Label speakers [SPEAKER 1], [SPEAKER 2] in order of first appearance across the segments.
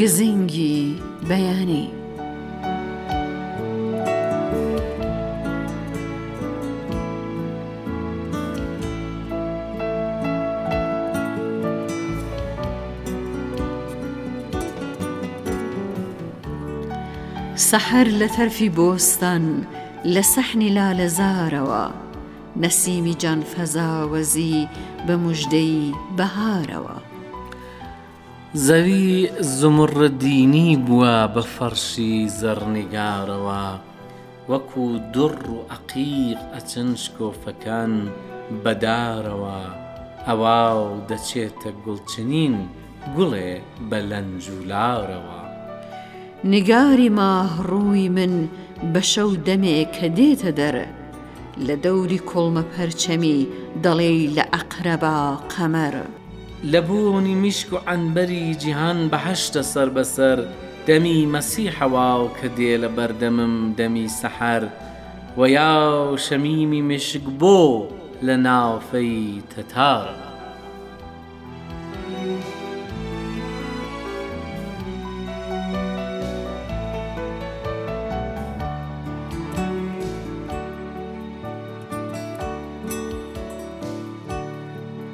[SPEAKER 1] گزنگی بەیانی. سەحەر لە تەرفی بۆستان لە سەحنی لالەزارەوە نەسیمی جانفەزاوەزی بە مژدەی بەهارەوە
[SPEAKER 2] زەوی زمڕدینی بووە بە فەڕشی زەڕنیگارەوە، وەکوو دڕ و عەقیق ئەچن شکۆفەکان بە دارەوە، ئەوا و دەچێتە گوڵچنین گوڵێ بە لەنج
[SPEAKER 1] و لارەوە. نیگاری ماهڕووی من بە شەو دەمێ کە دێتە دەر، لە دەوری کوڵمە پەرچەمی دەڵێی لە عەقرەبا قەمەر.
[SPEAKER 2] لە بوونی میشک و عەنبەری جیهان بەهەشتە سەر بە سەر دەمی مەسیحە واو کە دێ لە بەردەمم دەمی سەحەر وە یا شەمیمی میشک بۆ لە نافەی تەتارە.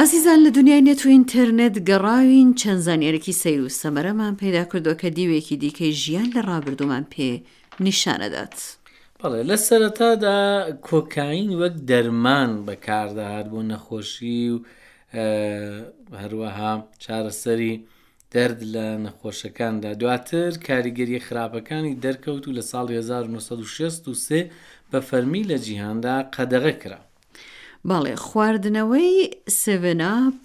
[SPEAKER 1] ئازیزان لە دنیای نێت و ئینتەرنێت گەڕاوین چەند زانیاریی سەیر و سەمەرەمان پەیدا کردووە کە دیوێکی دیکەی ژیان لە ڕابردوومان پێ نیشانەدات.
[SPEAKER 2] بەڵێ لە سەرەتادا کۆکاین وەک دەرمان بەکاردەهات بۆ نەخۆشی و هەروەها چارەسەری دەرد لە نەخۆشەکاندا دواتر کاریگەرییە خراپەکانی دەرکەوت و لە ساڵی هەزار و نۆ سەد و شەست و سێ بە فەرمی لە جیهاندا قەدەغە کرا.
[SPEAKER 1] بەڵێ خواردنەوەی سێڤن ئاپ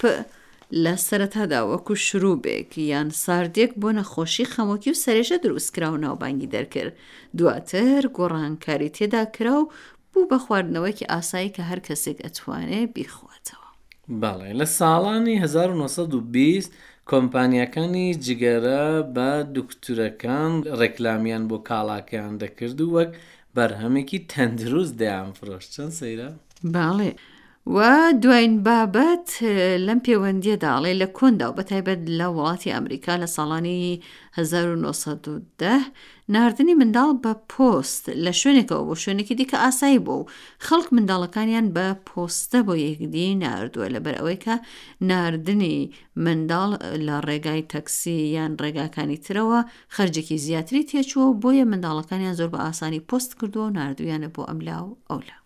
[SPEAKER 1] لە سەرەتادا وەکو شروبێک یان ساردیەک بۆ نەخۆشی خەمۆکی و سەرێشە دروستکرا و ناوبانگی دەرکرد دواتر گۆڕانکاری تێدا کرا و بوو بە خواردنەوەکی ئاسایی کە هەر کەسێک ئەتوانێ بیخواتەوە.
[SPEAKER 2] بەڵێ لە ساڵانی هەزار و نۆ سەد و بیست کۆمپانیاکانی جگەرە بە دوکتورەکان ڕێکلامیان بۆ کاڵاکەیان دەکرد و وەک بەرهەمێکی تەندروست دەیانفرۆشت چەند سەیرە؟
[SPEAKER 1] بەڵێ و دواین بابەت لەم پێوەندیەدا ئەڵێ لە کۆندا و بەتایبەت لە وڵاتی ئەمریکا لە ساڵانی 1910 نردنی منداڵ بە پۆست لە شوێنێکەوە بۆ شوێنێکی دیکە ئاسایی بوو و خەڵک منداڵەکانیان بە پۆستە بۆ یەکدی نردووە لەبەر ئەوەی کە نردنی منداڵ لە ڕێگای تەکسی یان ڕێگاکانی ترەوە خەرجێکی زیاتری تێچووە و بۆیە منداڵەکانیان زۆر بە ئاسانی پۆست کردووە و نردویانە بۆ ئەملا و ئەولا.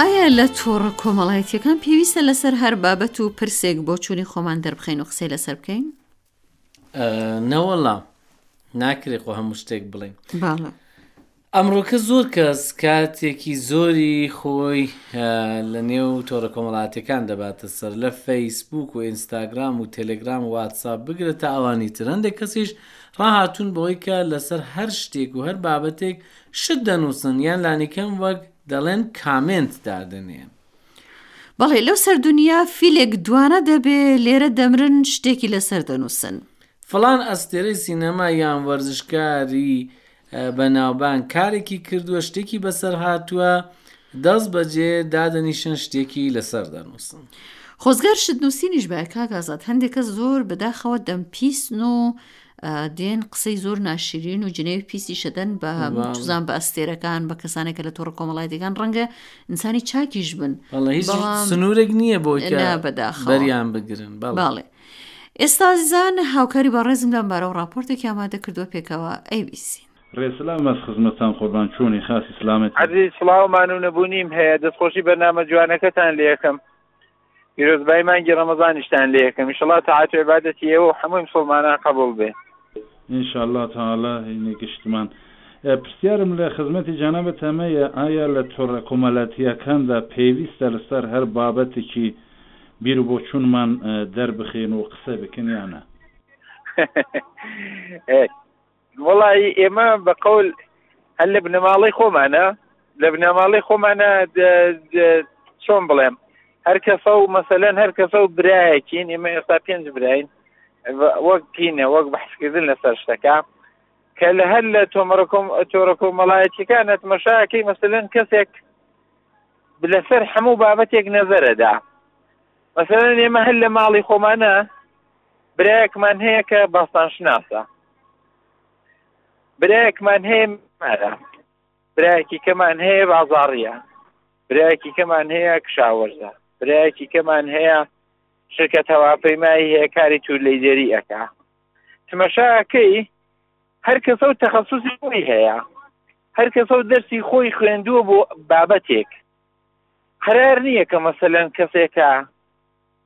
[SPEAKER 1] ئایا لە تۆڕە کۆمەڵایەتییەکان پێویستە لەسەر هەر بابەت و پرسێک بۆچوونی خۆمان دەربخەین و قسەی لەسەر بکەین؟
[SPEAKER 2] نەوەڵا ناکرێت خۆ هەموو شتێک بڵێن
[SPEAKER 1] باڵە.
[SPEAKER 2] ئەمڕۆکە زۆر کەس کاتێکی زۆری خۆی لە نێو تۆڕە کۆمەڵاتەکان دەباتە سەر لە فەیسبوک و ئینستاگرام و تەلگرام و واتساب بگرە تا ئەوانی تر هەندێک کەسیش ڕاهاتون بۆی کە لەسەر هەر شتێک و هەر بابەتێک شت دەنووسن یان لانیکەم وەک دەڵێن کامێنت دادەنێن.
[SPEAKER 1] بەڵێ لەو سەر دنیا فیلێک دوانە دەبێ لێرە دەمرن شتێکی لەسەر دەنووسن.
[SPEAKER 2] فڵان ئەستێرەی سینەما یان وەرزشکاری بەناوبانگ کارێکی کردووە شتێکی بەسەر هاتووە دەست بەجێ دادەنیشن شتێکی لەسەر دەنووسن.
[SPEAKER 1] خۆزگار شت نووسینیش بە کاک ئازاد هەندێک کەس زۆر بەداخەوە دەم پیسن و دێن قسەی زۆر ناشرین و جنێوی پیسی شەدەن بە توزان بە ئەستێرەکان بە کەسانێک کە لە تۆڕ کۆمەڵایەتەکان ڕەنگە ئینسانی چاکیش بن
[SPEAKER 2] سنوورێک نییە بۆ بەداخەریان بگرن
[SPEAKER 1] باڵێ ئێستازیزان هاوکاری بە ڕێزم لەم بارەوە ڕاپۆرتێک ئامادە کردووە پێکەوە ئەیویسی
[SPEAKER 3] ڕێسلام مەس خزمەتان قوربان چۆنی خاسی سلامەت
[SPEAKER 4] عزیز سڵاو مانوو نەبوونیم هەیە دەستخۆشی بەرنامە جوانەکەتان لێکەم پیرۆزبایی مانگی ڕەمەزانیشتان لێ یەکەم ئیشەڵا تاعەت و عیبادەتی ئێوە و حەمووی مسوڵمانان قەبووڵ بێ.
[SPEAKER 3] ان شاء اللە تعالی هەینی گشتمان. پرسیارم لە خزمەتی جەنابت ئەمەیە ئایا لە تۆڕە کۆمەلاتییەکاندا پێویستە لەسەر هەر بابەتێکی بیر و بۆچوونمان دەربخەین و قسە بکەین
[SPEAKER 4] یا نا؟ وەڵا ی ئێمە بە قەول هەر لە بنەماڵەی خۆمانە لە بنەماڵەی خۆمانە چۆن بڵێم هەر کەسە و مەسەلەن هەر کەسە و برایەکین ئێمە ئێستا پێنج براین وەک کینە وەک بەحسکردن لەسەر شتەکە کە لە هەر لە تۆمەڕکۆم تۆرەکۆ مەڵایەتەکان نەتمەشاکەی مەسەلەن کەسێک لەسەر هەموو بابەتێک نەزەرەدا مەسەلەن ئێمە هەر لە ماڵی خۆمانە برایەکمان هەیە کە باستان شناسە برایەکمان هەیە مارە برایەکی کەمان هەیە بازاڕیە برایەکی کەمان هەیە کشاوەرزە برایەکی کەمان هەیە شرکەت هەواپەیمایی هەیە کاری تو لەیدێری ئەکا تمەشاکەی هەر کەسە و تەخصصی خۆی هەیە هەر کەسە و دەرسی خۆی خوێندووە بۆ بابەتێک قرار نییە کە مەسەلەن کەسێکە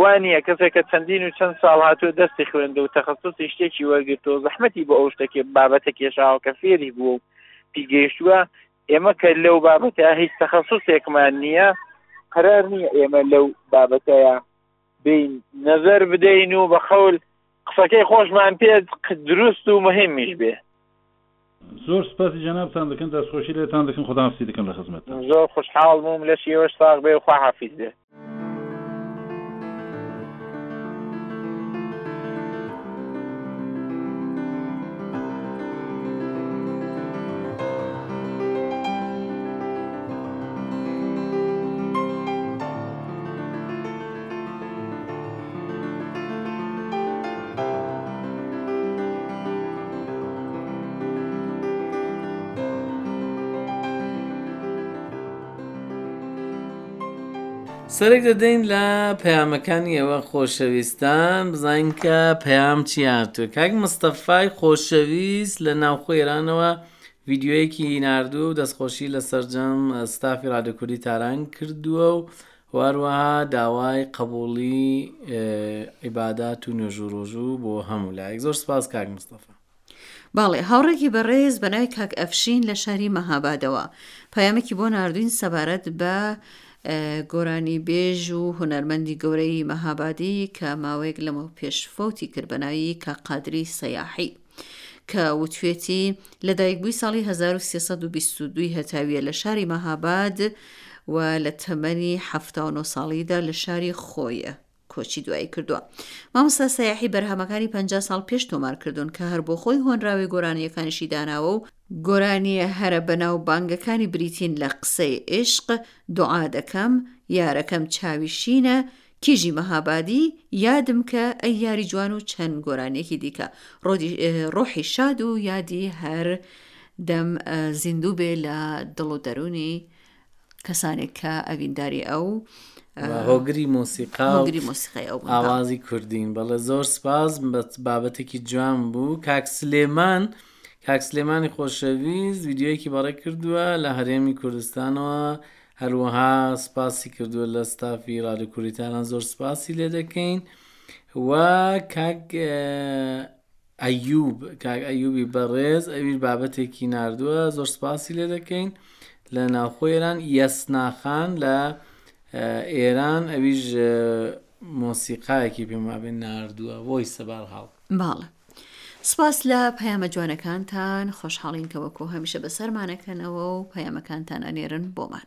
[SPEAKER 4] وا نییە کەسێک کە چەندین و چەند ساڵ هاتووە دەرسی خوێندوە و تەخەسوسی شتێکی وەرگرتووە و زەحمەتی بۆ ئەو شتە کێ بابەتە کێشاوە کە فێری بووە و پی گەیشتووە، ئێمە کە لەو بابەتە هیچ تەخەسوسێکمان نییە، قەرار نییە ئێمە لەو بابەتەیا بێین نەزەر بدەین و بە قەول قسەکەی خۆشمان پێ دروست و مهمیش بێ.
[SPEAKER 3] زۆر سوپاسی جەنابتان دەکەم دەستخۆشی لێتان دەکەم خوداحافیزی دەکەم لە خزمەتتان.
[SPEAKER 4] زۆر خوشحاڵ بووم لەشی ئێوەش ساغ بێ و خوا حافیز بێ.
[SPEAKER 2] سەرێک دەدەین لە پەیامەکانی ئێوە خۆشەویستان بزانین کە پەیام چی هاتووە کاک مستەفای خۆشەویست لە ناوخۆ ئێرانەوە ڤیددیوەیەکی نردوو و دەستخۆشی لە سەررجەم ستافی ڕادکوردی تاران کردووە و وهەروەها داوای قەبووڵی عیبادات و نوێژو ڕۆژو بۆ هەموو لایەک زۆر سپاس کاک مستەفا.
[SPEAKER 1] بەڵێ هاوڕێکی بەڕێز بە ناوی کاک ئەفشین لە شاری مەهابادەوە پەیامێکی بۆ ناردوین سەبارەت بە گۆرانی بێژ و هونەرمەندی گەورەی مەهابادی کە ماوەیەک لەمەو پێش فەوتی کرد بە ناوی کاک قادری سەیاحی کە وتوێتی لەدایکبووی ساڵی هەزار و سێ سەد و بیست و دوو هەتاویە لە شاری مەهاباد و لە تەمەنی حەفتا و نۆ ساڵیدا لە شاری خۆیە کۆچی دوایی کردووە مامۆستا سایحی بەرهەمەکانی پ ساڵ پێش تۆمارکردوون کە هەر بۆ خۆی هۆنراوی گۆرانیەکانیشی داناوە و گۆرانیە هەرە بەناو بانگەکانی بریتین لە قسەی عیشق دوعا دەکەم یارەکەم چاوی شینە کیژی مەهابادی یادم کە ئەی یاری جوان و چەند گۆرانیەکی دیکە ڕۆحی شاد و یادی هەر دەم زیندوو بێ لە دڵ و دەرونی کەسانێک کە ئەوینداری ئەو
[SPEAKER 2] هۆگری مۆسیقا هۆگری مۆسیقای ئەو ئاوازی کوردین بەڵێ زۆر سپاس بابەتێکی جوان بوو کاک سلێمان کاک سلێمانی خۆشەویست ویددیوەیەکی بەڕێ کردووە لە هەرێمی کوردستانەوە هەروەها سپاسی کردووە لە ستافی رادیو کوردیتانە زۆر سپاسی لێ دەکەین و کاک ئەیوب کاک ئەیوبی بەڕێز ئەویش بابەتێکی نردووە زۆر سپاسی لێ دەکەین لە ناوخۆ ئێران یەسناخان لە ئێران ئەویش مۆسیقایەکی پێمابێن نردووە بۆی سەبار هاڵ
[SPEAKER 5] باڵە سپاس لە پەیامە جوانەکانتان خۆشحاڵین کە وەکۆ هەمیشە بەسەرمانەکەنەوە و پەیامەکانتان ئەنێرن بۆمان.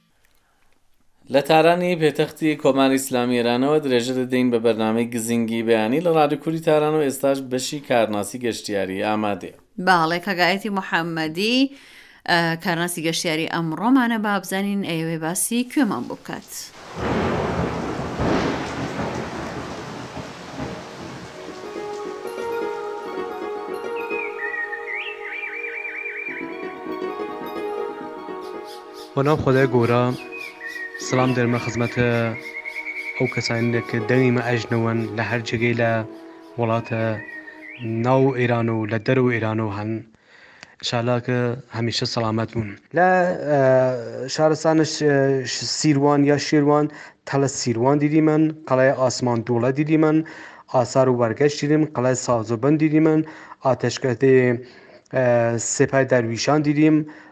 [SPEAKER 2] لە تارانی پێتەختی کۆماری ئیسلامی ئێرانەوە درێژە دەدەین بە بەرنامەی گزینگی بەیانی لە ڕادیو کوری تاران و ئێستاش بەشی کارناسی گەشتیاری ئامادەیە.
[SPEAKER 5] بەاڵێ کاک ئایەتی محەمەدی کارناسی گەشتیاری ئەمڕۆمانە با بزانین ئەیەوێ باسی کوێمان بۆ بکات.
[SPEAKER 6] بەناو خودای گەورە سڵام دەرمە خزمەتە ئەو کەسانە کە دەنگمە ئەژنەوەن لە هەر جێگەی لە وڵاتە ناو ئێران و لە دەر و ئێران و هەن شالاکە هەمیشە سەڵامەت بوون لە شارستانە سیروان یا شێروان تەلە سیروان دیدی من قەڵای ئاسمان دووڵە دیدی من ئاسار و وەرگەش دیدیم قەڵای سازۆبن دیدی من ئاتەشکەتێ سپای دەرویشان دیدیم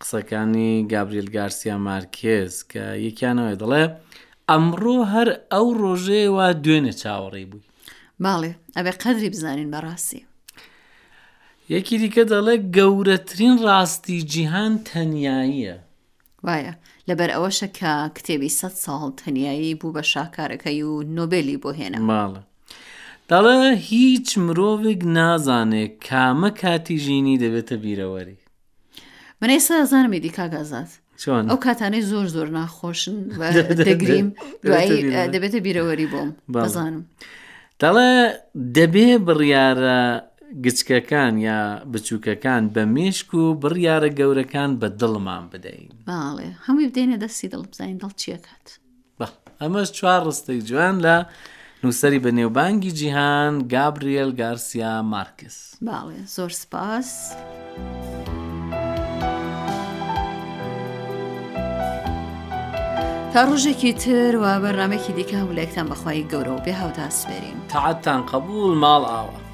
[SPEAKER 2] قسەکانی گابریل گارسیا مارکێز کە یەکیانەوەی دەڵێ ئەمڕۆ هەر ئەو ڕۆژەیە وا دوێنێ چاوەڕێی بووی
[SPEAKER 1] باڵێ ئەبێ قەدری بزانین بەڕاستی
[SPEAKER 2] یەکی دیکە دەڵێ گەورەترین ڕاستی جیهان تەناییە
[SPEAKER 1] وایە لەبەر ئەوەشە کە کتێبی سە ساڵ تەنایی بوو بە شاکارەکەی و نۆبێلی بۆ هێنا
[SPEAKER 2] ماڵە دەڵێ هیچ مرۆڤێک نازانێ کامە کاتی ژینی دەبێتە بیرەوەری
[SPEAKER 1] من ئێستا زانم ئیدی کاک ئازاد
[SPEAKER 2] چۆن
[SPEAKER 1] ئەو کاتانەی زۆر زۆر ناخۆشن و دەگریم دوایی دەبێتە بیرەوە. دەبێتە بیرەوەری بۆم بەڵێ. بەزانم
[SPEAKER 2] دەڵێ دەبێ بڕیارە گچکەکان یا بچووکەکان بە مێشک و بڕیارە گەورەکان بە دڵمان بدەین
[SPEAKER 1] باڵێ هەمووی بدەینە دەستی دڵ بزانین دڵ چیەکات بەڵێ
[SPEAKER 2] ئەمەش چوار ڕستەی جوان لە نووسەری بە نێوبانگی جیهان گابریێل گارسیا مارکس
[SPEAKER 1] باڵێ زۆر سپاس. تا ڕۆژێکی تر و بەرنمێکی دیکە هەولێکتان بەخوای گەورە و بێ هاوتا سپێرین
[SPEAKER 2] تاعاتان قبول ماڵ ئاوە.